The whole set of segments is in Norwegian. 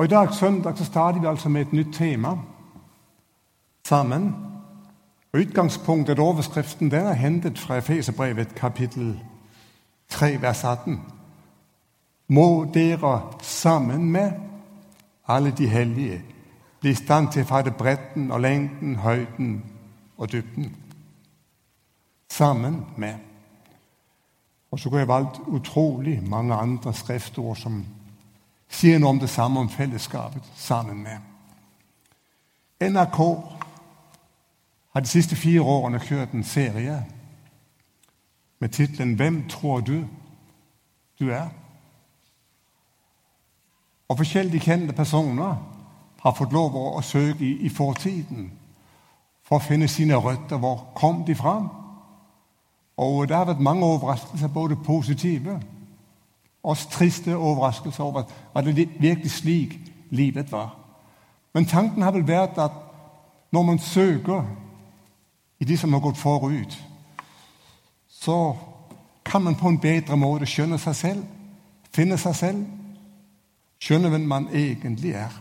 Og I dag søndag så starter vi altså med et nytt tema sammen. Og Utgangspunktet og overskriften den er hentet fra Efeserbrevet kapittel 3, vers 18. Må dere sammen med alle de hellige bli i stand til å fatte bredden og lengden, høyden og dybden. Sammen med. Og så kunne jeg valgt utrolig mange andre skriftord som sier noe om det samme om fellesskapet sammen med. NRK har de siste fire årene kjørt en serie med tittelen 'Hvem tror du du er?' Og forskjellige kjente personer har fått lov å søke i, i fortiden for å finne sine røtter. Hvor kom de fra? Og det har vært mange overraskelser, både positive og triste overraskelser over at det virkelig slik livet var. Men tanken har vel vært at når man søker i de som har gått forut, så kan man på en bedre måte skjønne seg selv, finne seg selv, skjønne hvem man egentlig er.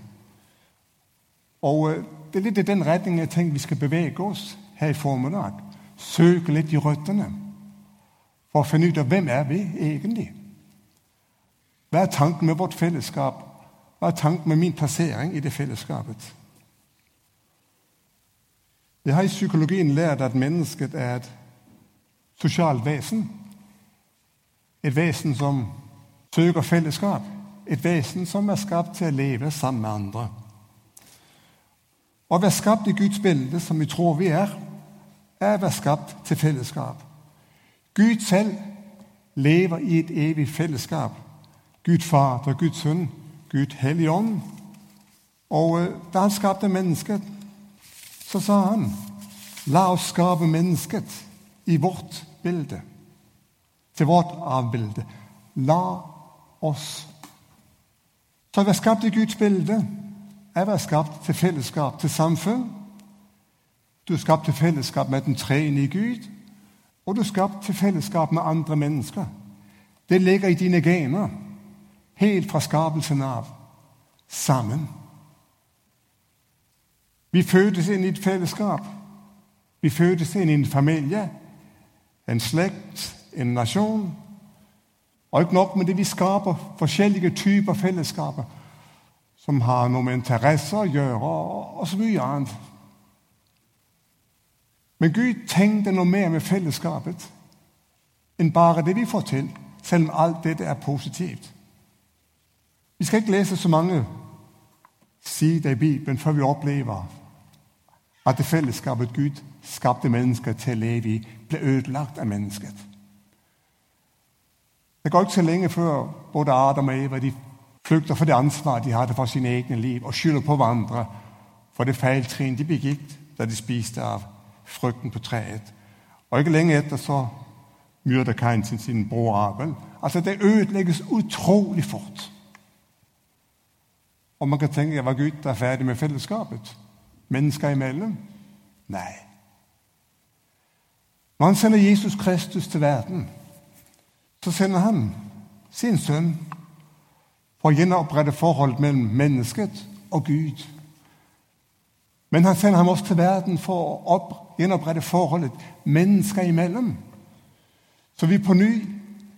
Og eh, Det er litt i den retningen jeg tenker vi skal bevege oss her i formiddag. Søke litt i røttene for å finne ut av hvem er vi egentlig Hva er tanken med vårt fellesskap? Hva er tanken med min plassering i det fellesskapet? Jeg har i psykologien lært at mennesket er et sosialt vesen. Et vesen som søker fellesskap. Et vesen som er skapt til å leve sammen med andre. Å være skapt i Guds bilde, som vi tror vi er, er å være skapt til fellesskap. Gud selv lever i et evig fellesskap. Gud Fader, Gud Sønn, Gud Helligånd. Og eh, da han skapte mennesket, så sa han La oss skape mennesket i vårt bilde, til vårt avbilde. La oss. Så å være skapt i Guds bilde er å være skapt til fellesskap, til samfunn. Du er skapt til fellesskap med den treenige Gud, og du er skapt til fellesskap med andre mennesker. Det ligger i dine gener, helt fra skapelsen av. Sammen. Vi fødes inn i et fellesskap. Vi fødes inn i en familie, en slekt, en nasjon. Og ikke nok med det, vi skaper forskjellige typer fellesskaper som har noe med interesser å gjøre, og så mye annet. Men Gud tenkte noe mer med fellesskapet enn bare det vi får til, selv om alt dette er positivt. Vi skal ikke lese så mange sider i Bibelen før vi opplever at det fellesskapet Gud skapte mennesker til å leve i, ble ødelagt av mennesket. Det går ikke så lenge før både Adam og Eva de flykter for det ansvar de hadde for sine egne liv, og skylder på hverandre for det feiltrinn de begikk da de spiste av frukten på treet. Og ikke lenge etter så myrder Kain sin, sin bror Abel. Altså, Det ødelegges utrolig fort. Og man kan tenke var Gud er ferdig med fellesskapet mennesker imellom? Nei. Når han sender Jesus Kristus til verden, så sender han sin sønn for å gjenopprette forholdet mellom mennesket og Gud. Men han sender ham også til verden for å gjenopprette forholdet mennesker imellom. Så vi på ny,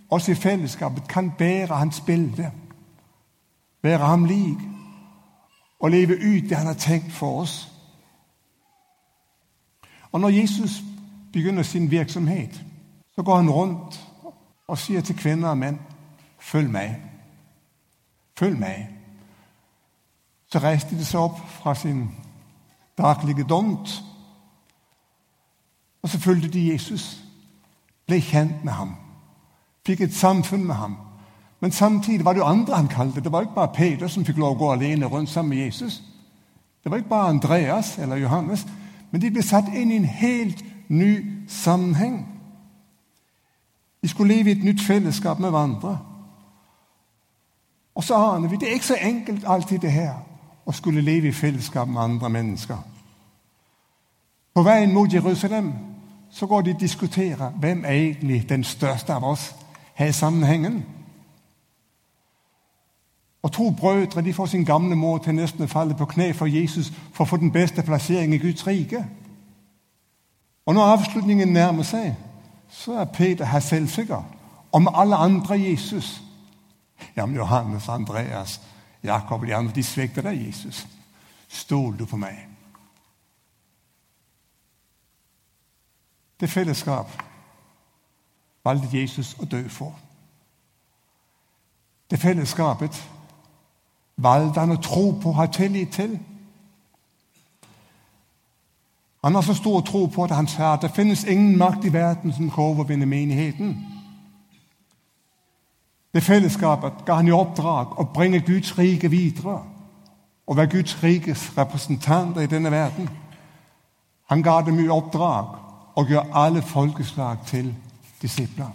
også i fellesskapet, kan bære hans bilde, være ham lik og leve ut det han har tenkt for oss. Og Når Jesus begynner sin virksomhet, så går han rundt og sier til kvinner og menn følg meg. Følg meg. Så reiste de seg opp fra sin daglige dont, og så fulgte de Jesus. Ble kjent med ham. Fikk et samfunn med ham. Men samtidig var det jo andre han kalte. Det var ikke bare Peter som fikk lov å gå alene rundt sammen med Jesus. Det var ikke bare Andreas eller Johannes. Men de ble satt inn i en helt ny sammenheng. De skulle leve i et nytt fellesskap med hverandre. Og så aner vi det er ikke så enkelt alltid det her å skulle leve i fellesskap med andre mennesker. På veien mot Jerusalem så går de og diskuterer hvem er egentlig den største av oss her i sammenhengen. Og to brødre de får sin gamle mor til nesten å falle på kne for Jesus for å få den beste plassering i Guds rike. Og når avslutningen nærmer seg, så er Peter her selvsikker. Om alle andre Jesus. Ja, men Johannes, Andreas, Jakob og de andre de svikter deg, Jesus. Stoler du på meg? Det fellesskap valgte Jesus å dø for. Det fellesskapet valgte han å tro på og ha tillit til. Han har så stor tro på at han sa at det finnes ingen makt i verden som kan overvinne menigheten. Det fellesskapet ga han i oppdrag å bringe Guds rike videre og være Guds rikes representanter i denne verden. Han ga dem i oppdrag å gjøre alle folkeslag til disipler.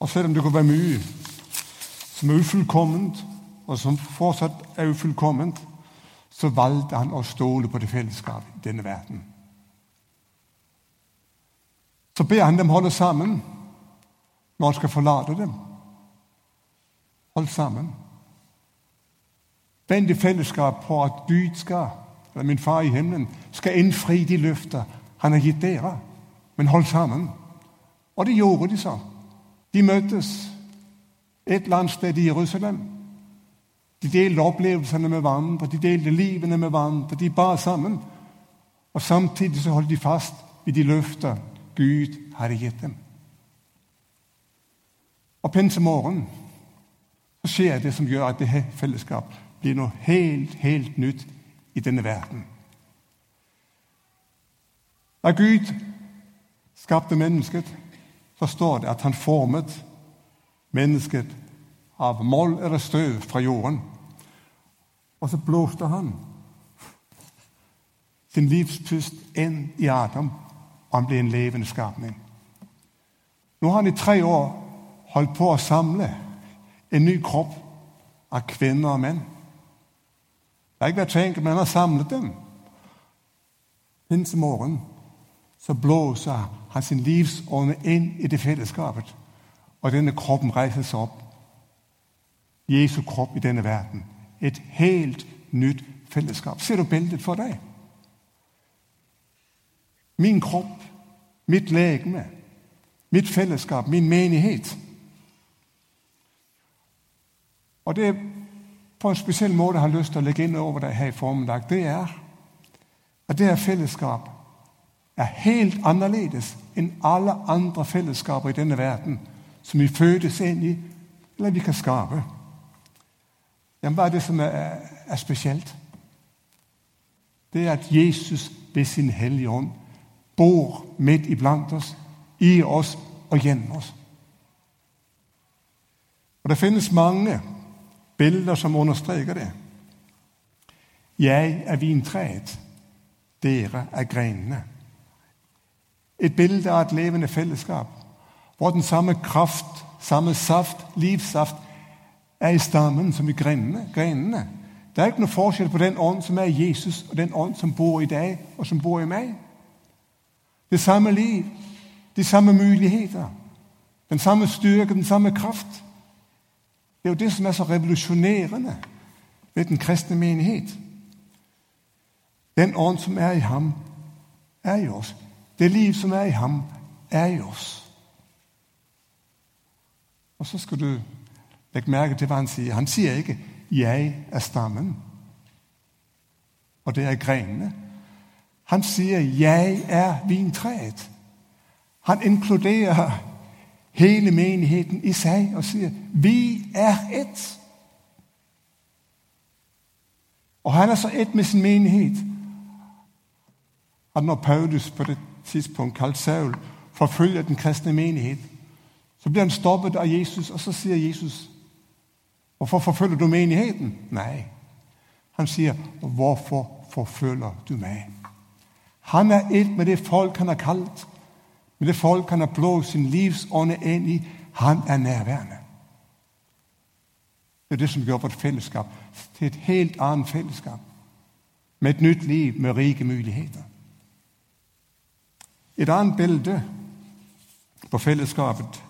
Og selv om det kunne være mye som er ufullkomment, og som fortsatt er ufullkomment, så valgte han å stole på det fellesskapet i denne verden. Så ber han dem holde sammen når han skal forlate dem. Hold sammen. Vend i fellesskap på at Gud skal, eller min far i himmelen, skal innfri de løfter han har gitt dere. Men hold sammen. Og det gjorde de så. De møttes et eller annet sted i Jerusalem. De delte opplevelsene med hverandre, de delte livene med hverandre. De bar sammen. Og samtidig så holdt de fast ved de løfter Gud hadde gitt dem. Og pinsemorgen så skjer det som gjør at det fellesskap blir noe helt, helt nytt i denne verden. Da Gud skapte mennesket, så står det at han formet mennesket av moll eller støv fra jorden. Og så blåste han sin livspust inn i Adam, og han ble en levende skapning. Nå har han i tre år holdt på å samle en ny kropp av kvinner og menn. Det har ikke vært så men han har samlet dem. Pinsemorgen så blåser han sin livsånd inn i det fellesskapet. Og denne kroppen reiser seg opp. Jesu kropp i denne verden. Et helt nytt fellesskap. Ser du bildet for deg? Min kropp, mitt legeme, mitt fellesskap, min menighet. Og det på en spesiell måte har lyst til å legge inn over deg her i formiddag, det er at det her fellesskap er helt annerledes enn alle andre fellesskaper i denne verden som vi fødes inn i, eller vi kan skape. Ja, hva er det som er, er spesielt? Det er at Jesus ved sin Hellige Ånd bor midt iblant oss, i oss og gjennom oss. Og Det finnes mange bilder som understreker det. Jeg er vintreet, dere er greinene. Et bilde av et levende fellesskap hvor den samme kraft, samme saft, livssaft, er i stammen som i grenene. grenene. Det er ikke noe forskjell på den ånd som er Jesus, og den ånd som bor i deg, og som bor i meg. Det samme liv, de samme muligheter, den samme styrke, den samme kraft. Det er jo det som er så revolusjonerende ved den kristne menighet. Den ånd som er i ham, er i oss. Det liv som er i ham, er i oss. Og så skal du legge merke til hva han sier. Han sier ikke 'jeg er stammen', og det er grenene. Han sier 'jeg er vintreet'. Han inkluderer hele menigheten i seg og sier 'vi er ett'. Og han er så ett med sin menighet at når Paulus på det tidspunkt kalt Saul, forfølger den kristne menighet. Så blir han stoppet av Jesus, og så sier Jesus, 'Hvorfor forfølger du menigheten?' Nei. Han sier, 'Hvorfor forfølger du meg?' Han er ett med det folk han har kalt, med det folk han har blåst sin livsånde inn i. Han er nærværende. Det er det som gjør vårt fellesskap til et helt annet fellesskap. Med et nytt liv med rike muligheter. Et annet bilde på fellesskapet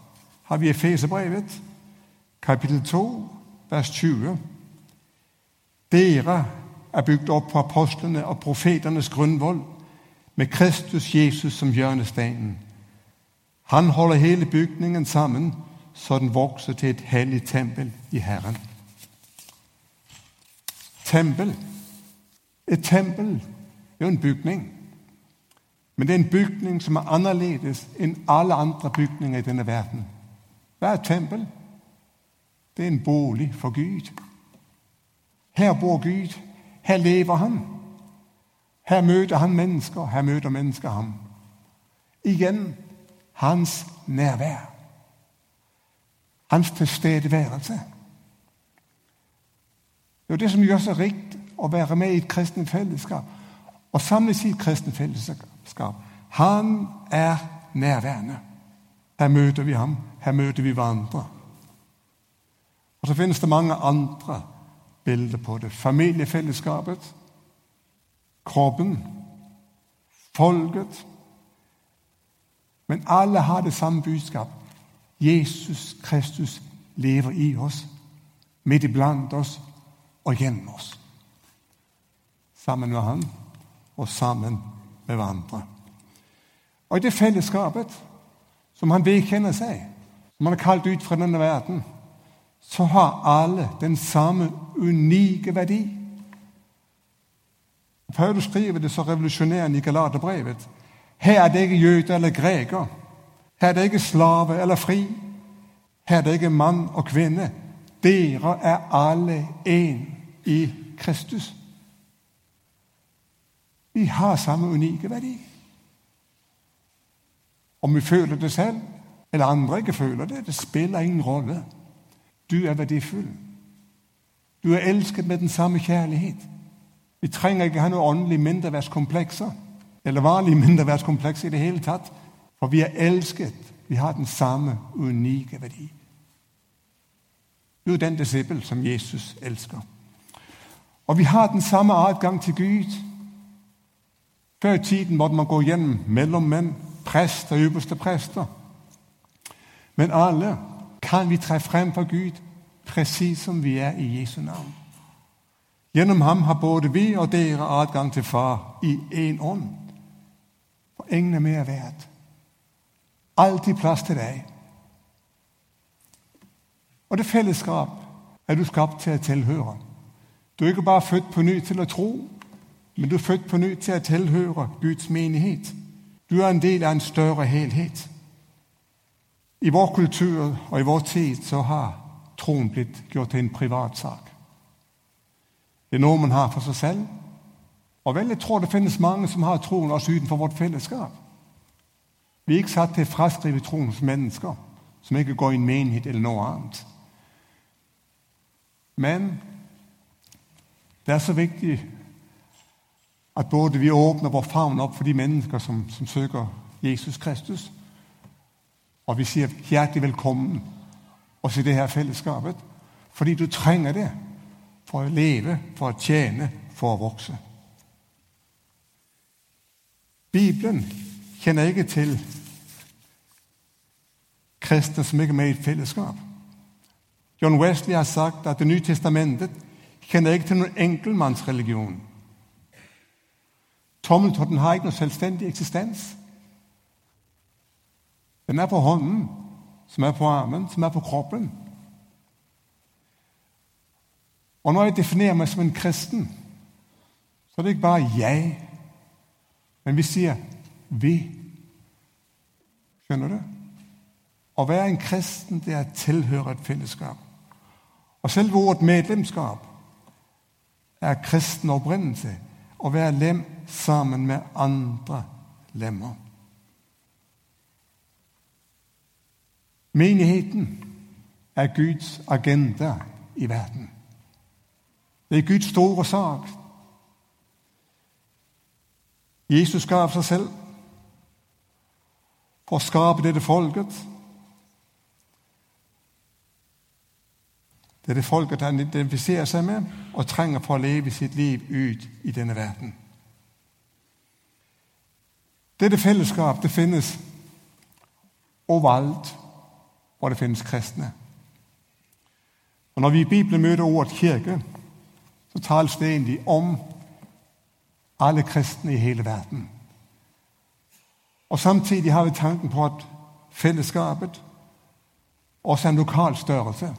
har vi Efeserbrevet. kapittel 2, vers 20. Dere er bygd opp på apostlene og profeternes grunnvoll, med Kristus Jesus som hjørnesteinen. Han holder hele bygningen sammen, så den vokser til et hellig tempel i Herren. Tempel. Et tempel er jo en bygning. Men det er en bygning som er annerledes enn alle andre bygninger i denne verden. Hva er et tempel? Det er en bolig for Gud. Her bor Gud. Her lever han. Her møter han mennesker. Her møter mennesker ham. Igjen hans nærvær. Hans tilstedeværelse. Det er det som gjør seg rikt å være med i et kristent fellesskap. Og samles i et kristent fellesskap. Han er nærværende. Her møter vi ham. Her møter vi hverandre. Og så finnes det mange andre bilder på det. Familiefellesskapet, kroppen, folket. Men alle har det samme budskap. Jesus Kristus lever i oss, midt iblant oss og gjennom oss. Sammen med Han og sammen med hverandre. Og i det fellesskapet som han vedkjenner seg, som han er kalt ut fra denne verden, så har alle den samme unike verdi. Paulus skriver det så revolusjonerende i Galaterbrevet. Her er det ikke jøde eller greker. Her er det ikke slave eller fri. Her er det ikke mann og kvinne. Dere er alle én i Kristus. Vi har samme unike verdi. Om vi føler det selv, eller andre ikke føler det, det spiller ingen rolle. Du er verdifull. Du er elsket med den samme kjærlighet. Vi trenger ikke ha noe åndelig mindreverdskomplekser, eller vanlige mindreverdskomplekser i det hele tatt. For vi er elsket. Vi har den samme unike verdi. Du er den disippel som Jesus elsker. Og vi har den samme adgang til Gud. Før i tiden måtte man gå gjennom mellommenn, prester og øverste prester. Men alle kan vi tre frem for Gud presis som vi er i Jesu navn. Gjennom ham har både vi og dere adgang til Far i én ånd. For ingen er mer verdt. Alltid plass til deg. Og det fellesskap er du skapt til å tilhøre. Du er ikke bare født på ny til å tro, men du er født på ny til å tilhøre Guds menighet. Du er en del av en større helhet. I vår kultur og i vår tid så har troen blitt gjort til en privatsak. Det er noe man har for seg selv. Og vel, jeg tror det finnes mange som har troen også utenfor vårt fellesskap. Vi er ikke satt til å fraskrive troen hos mennesker som ikke går i en menighet eller noe annet. Men det er så viktig at både vi åpner vår favn opp for de mennesker som, som søker Jesus Kristus, og vi sier hjertelig velkommen også i det her fellesskapet. Fordi du trenger det for å leve, for å tjene, for å vokse. Bibelen kjenner ikke til kristne som ikke er med i et fellesskap. John Wesley har sagt at Det nye testamentet kjenner ikke til noen enkeltmannsreligion. Tommeltotten har ikke noen selvstendig eksistens. Den er på hånden, som er på armen, som er på kroppen. Og når jeg definerer meg som en kristen, så er det ikke bare jeg, men vi sier 'vi'. Skjønner du? Å være en kristen det er å tilhøre et fellesskap. Og selve ordet medlemskap er kristen opprinnelse. Å være lem sammen med andre lemmer. Menigheten er Guds agenda i verden. Det er Guds store sak. Jesus gav seg selv for å skape dette folket. Det er det folket han identifiserer seg med og trenger for å leve sitt liv ut i denne verden. Dette fellesskap det finnes overalt hvor det finnes kristne. Og Når vi i Bibelen møter ordet kirke, så tales det egentlig om alle kristne i hele verden. Og Samtidig har vi tanken på at fellesskapet også er en lokal størrelse.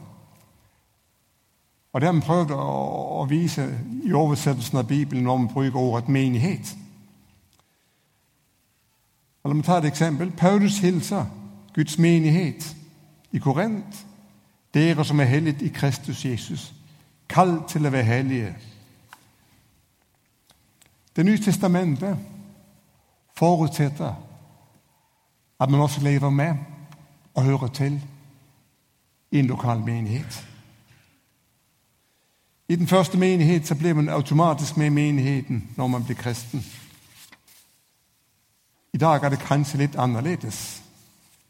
Og Det har vi prøvd å, vise i oversettelsen av Bibelen når vi bruker ordet menighet. La meg ta et eksempel. Paulus hilser Guds menighet i Korint. Dere som er hellige i Kristus Jesus, kall til å være hellige. Det nye testamentet forutsetter at man også lever med og hører til i en lokal menighet. I den første menighet så blir man automatisk med i menigheten når man blir kristen. I dag er det kanskje litt annerledes.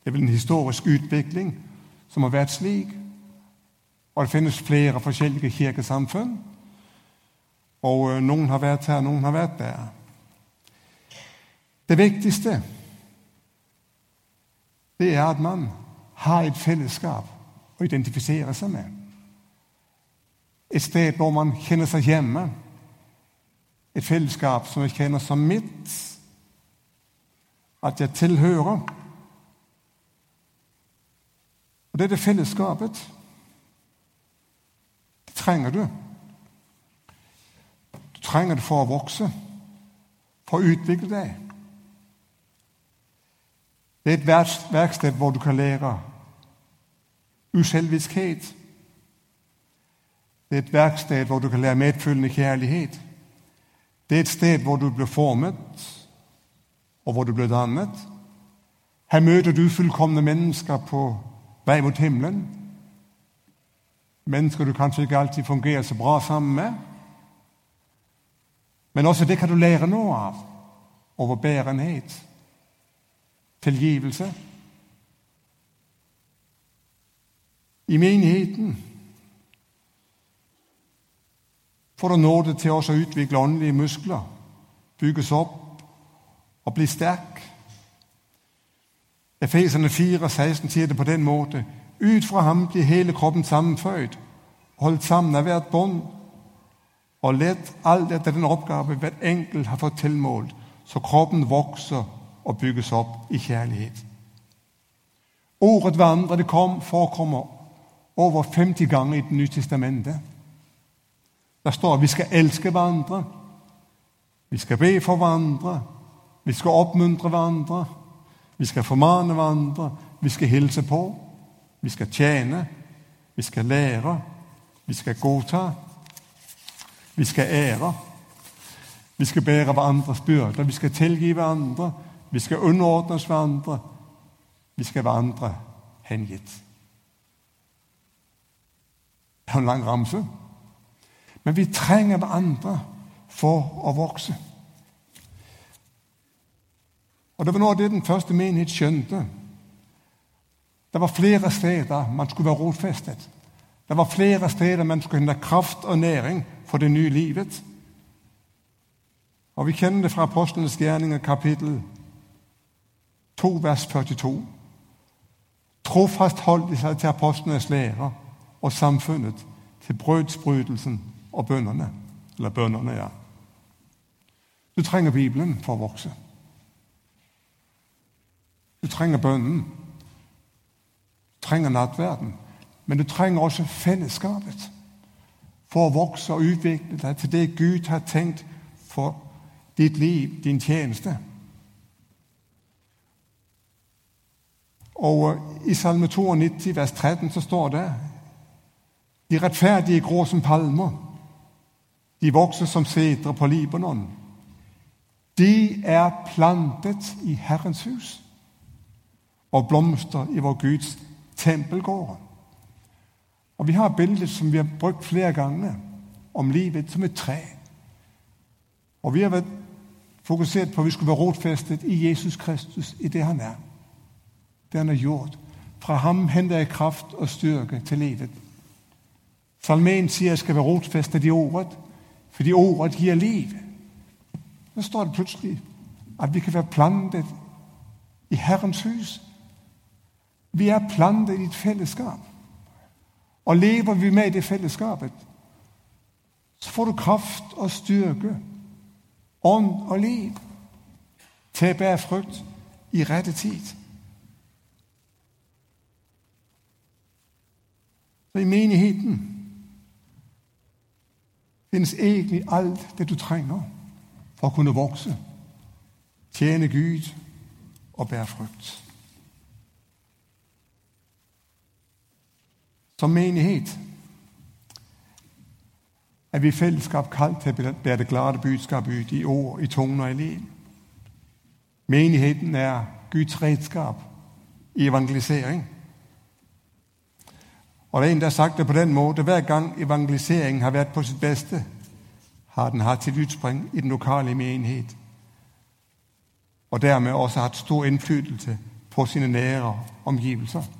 Det er vel en historisk utvikling som har vært slik. Og det finnes flere forskjellige kirkesamfunn. Og eh, noen har vært her, noen har vært der. Det viktigste det er at man har et fellesskap å identifisere seg med. Et sted hvor man kjenner seg hjemme. Et fellesskap som jeg kjenner som mitt. At jeg tilhører. Og det er det fellesskapet. Det trenger du. Du trenger det for å vokse, for å utvikle deg. Det er et verksted hvor du kan lære uselviskhet. Det er et verksted hvor du kan lære medfølgende kjærlighet. Det er et sted hvor du blir formet, og hvor du ble dannet. Her møter du fullkomne mennesker på vei mot himmelen. Mennesker du kanskje ikke alltid fungerer så bra sammen med. Men også det kan du lære noe av. Overbærenhet tilgivelse. I menigheten får du nåde til oss å utvikle åndelige muskler, bygges opp og bli sterk. Efeserne 4, 16 sier det på den måte. Ut fra ham blir hele kroppen sammenføyd, holdt sammen av hvert bånd, og lett alt etter den oppgave hvert enkelt har fått tilmålt, så kroppen vokser og bygges opp i kjærlighet. Ordet 'vandre' det kom, forekommer over 50 ganger i Det nye testamentet. Der står at vi skal elske hverandre, vi skal be for hverandre, vi skal oppmuntre hverandre, vi skal formane hverandre, vi skal hilse på, vi skal tjene, vi skal lære, vi skal godta, vi skal ære. Vi skal bære hverandres byrder, vi skal tilgi hverandre, vi skal underordne oss hverandre. Vi skal hverandre hengitt. Det er en lang ramse. Men vi trenger hverandre for å vokse. Og Det var noe av det den første menighet skjønte. Det var flere steder man skulle være rotfestet. Det var flere steder man skulle hente kraft og næring for det nye livet. Og Vi kjenner det fra Apostlenes gjerninger, kapittel 2, vers 42. Trofast holdt de seg til apostlenes lære og samfunnet, til brødsbrytelsen og bønnene. Eller bønnene, ja. Du trenger Bibelen for å vokse. Du trenger bønnen. Du trenger nattverden. Men du trenger også fellesskapet for å vokse og utvikle deg til det Gud har tenkt for ditt liv, din tjeneste. Og I Salme 92, vers 13, så står det De rettferdige grå som palmer. De vokser som setre på Libanon. De er plantet i Herrens hus og blomster i vår Guds tempelgård. Og Vi har bildet som vi har brukt flere ganger, om livet som et tre. Og Vi har vært fokusert på at vi skulle være rotfestet i Jesus Kristus, i det han er det han har gjort. Fra ham henter jeg kraft og styrke til livet. Salmen sier jeg skal være rotfestet i ordet, fordi ordet gir liv. Så står det plutselig at vi kan være plantet i Herrens hus. Vi er plantet i et fellesskap. og lever vi med i det fellesskapet, så får du kraft og styrke, ånd og liv til å bære frukt i rette tid. Så i menigheten finnes egentlig alt det du trenger for å kunne vokse, tjene Gud og bære frukt. Som menighet er vi i fellesskap kalt til å bære det glade budskapet ut i ord, i toner og i liv. Menigheten er Guds redskap i evangelisering. Og det er en, der har sagt det på den måte. Hver gang evangeliseringen har vært på sitt beste, har den hatt sitt utspring i den lokale menighet. Og dermed også hatt stor innflytelse på sine nære omgivelser.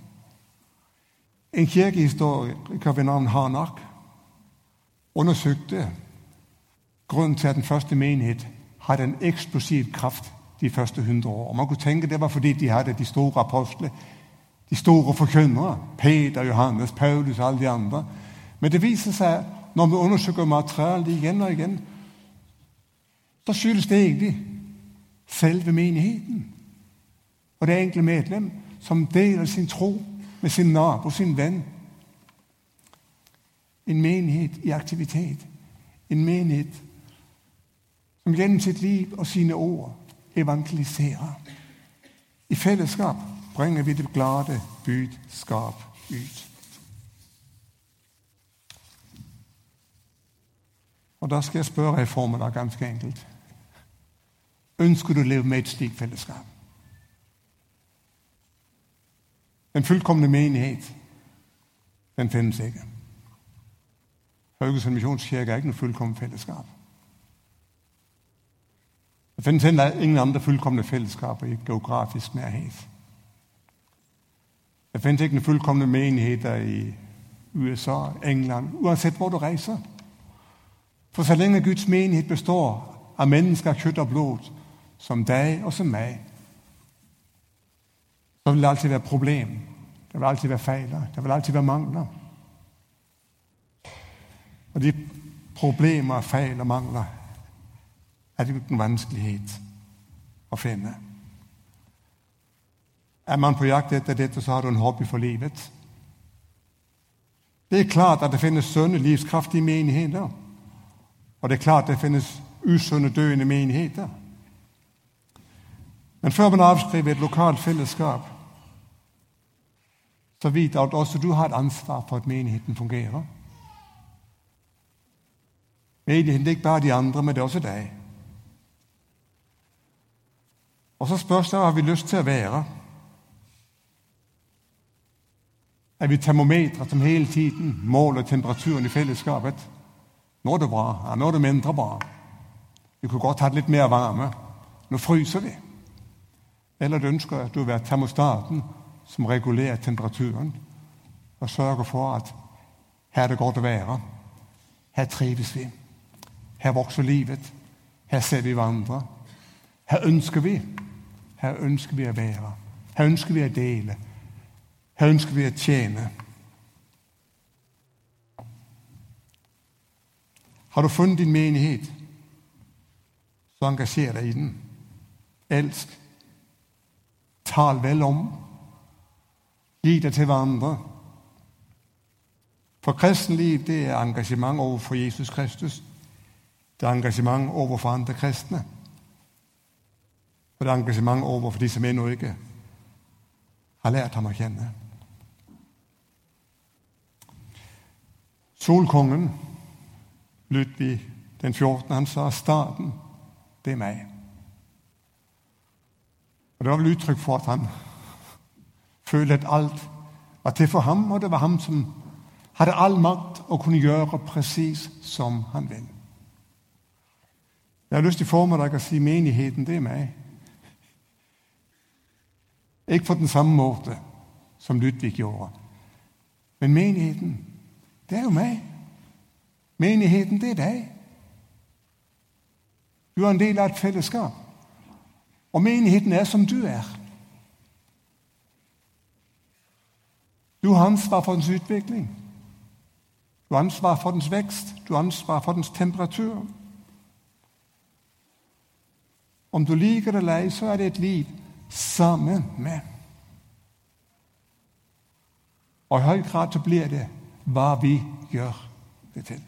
En kirkehistoriker ved navn Hanak undersøkte grunnen til at den første menighet hadde en eksplosiv kraft de første hundre år. Man kunne tenke det var fordi de hadde de store apostlene, de store forkynnere. Peter, Johannes, Paulus og alle de andre. Men det viser seg, når vi undersøker materialet igjen og igjen, så skyldes det egentlig selve menigheten. Og det enkle medlem som deler sin tro med sin nabo, sin venn. En menighet i aktivitet. En menighet som gjennom sitt liv og sine ord evangeliserer. I fellesskap bringer vi det glade budskap ut. Og Da skal jeg spørre i formiddag ganske enkelt. Ønsker du å leve med et slikt fellesskap? Den fullkomne menighet, den finnes ikke. Haugesund misjonskirke er ikke noe fullkomment fellesskap. Det finnes ingen andre fullkomne fellesskaper i geografisk nærhet. Det finnes ikke noen fullkomne menigheter i USA, England, uansett hvor du reiser. For så lenge Guds menighet består av mennesker, kjøtt og blod, som deg og som meg, så vil det alltid være problem. Det vil alltid være feiler. Det vil alltid være mangler. Og de problemer, feil og mangler er det uten vanskelighet å finne. Er man på jakt etter dette, så har du en hobby for livet. Det er klart at det finnes sunne, livskraftige menigheter. Og det er klart at det finnes usunne, døende menigheter. Men før man avskriver et lokalt fellesskap, så vit at også du har et ansvar for at menigheten fungerer. Menigheten er ikke bare de andre, men det er også deg. Og så spørs det hva vi har lyst til å være. Er vi termometre som hele tiden måler temperaturen i fellesskapet? Nå er det bra. Ja, nå er det mindre bra. Vi kunne godt hatt litt mer varme. Nå fryser vi. Eller du ønsker at du vil være termostaten som regulerer temperaturen og sørger for at her er det godt å være. Her trives vi. Her vokser livet. Her ser vi hverandre. Her ønsker vi. Her ønsker vi å være. Her ønsker vi å dele. Her ønsker vi å tjene. Har du funnet din menighet, så engasjer deg i den. Elsk. Tal vel om. Gi det til hverandre. For kristenliv det er engasjement overfor Jesus Kristus. Det er engasjement overfor andre kristne. Og det er engasjement overfor de som ennå ikke har lært ham å kjenne. Solkongen, Ludvig den 14., han sa staten, det er meg. Og Det var vel uttrykk for at han følte at alt var til for ham, og det var ham som hadde all makt og kunne gjøre presis som han vil. Jeg har lyst i formiddag å si menigheten, det er meg. Ikke på den samme måte som Ludvig gjorde. Men menigheten, det er jo meg. Menigheten, det er deg. Du er en del av et fellesskap. Og menigheten er som du er. Du har ansvar for dens utvikling. Du har ansvar for dens vekst. Du har ansvar for dens temperatur. Om du liker det eller ei, så er det et liv sammen med. Og i høy grad så blir det hva vi gjør det til.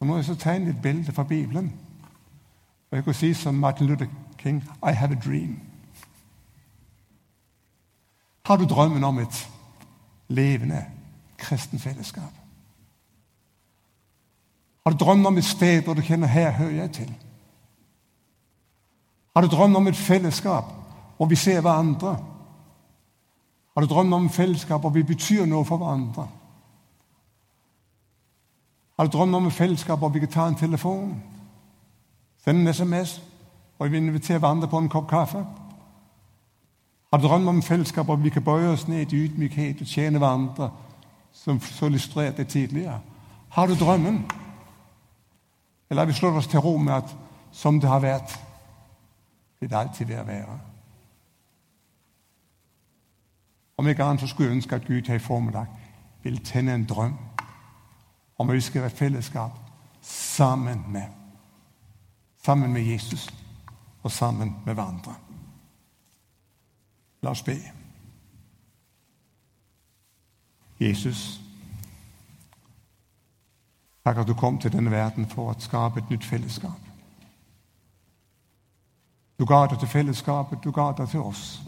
Nå må jeg så tegne et bilde fra Bibelen. Og jeg kunne si som Martin Luther King I have a dream. Har du drømmen om et levende kristen fellesskap? Har du drømmen om et sted hvor du kjenner her hører jeg til? Har du drømmen om et fellesskap hvor vi ser hverandre? Har du drømmen om et fellesskap hvor vi betyr noe for hverandre? Har du drømmen om et fellesskap hvor vi kan ta en telefon, sende en SMS og vi inviterer hverandre på en kopp kaffe? Har du drømmen om fellesskap hvor vi kan bøye oss ned i ydmykhet og tjene hverandre, som så illustrerte det tidligere? Har du drømmen? Eller har vi slått oss til ro med at som det har vært, vil det alltid være være? Om ikke annet så skulle jeg ønske at Gud her i formiddag ville tenne en drøm om at vi skal være fellesskap sammen med sammen med Jesus og sammen med hverandre. La oss be. Jesus, takk at du kom til denne verden for å skape et nytt fellesskap. Du ga det til fellesskapet, du ga det til oss.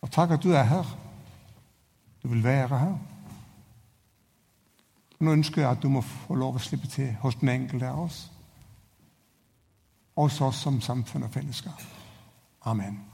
Og takk at du er her. Du vil være her. Nå ønsker jeg at du må få lov å slippe til hos den enkelte av oss. Hos oss som samfunn og fellesskap. Amen.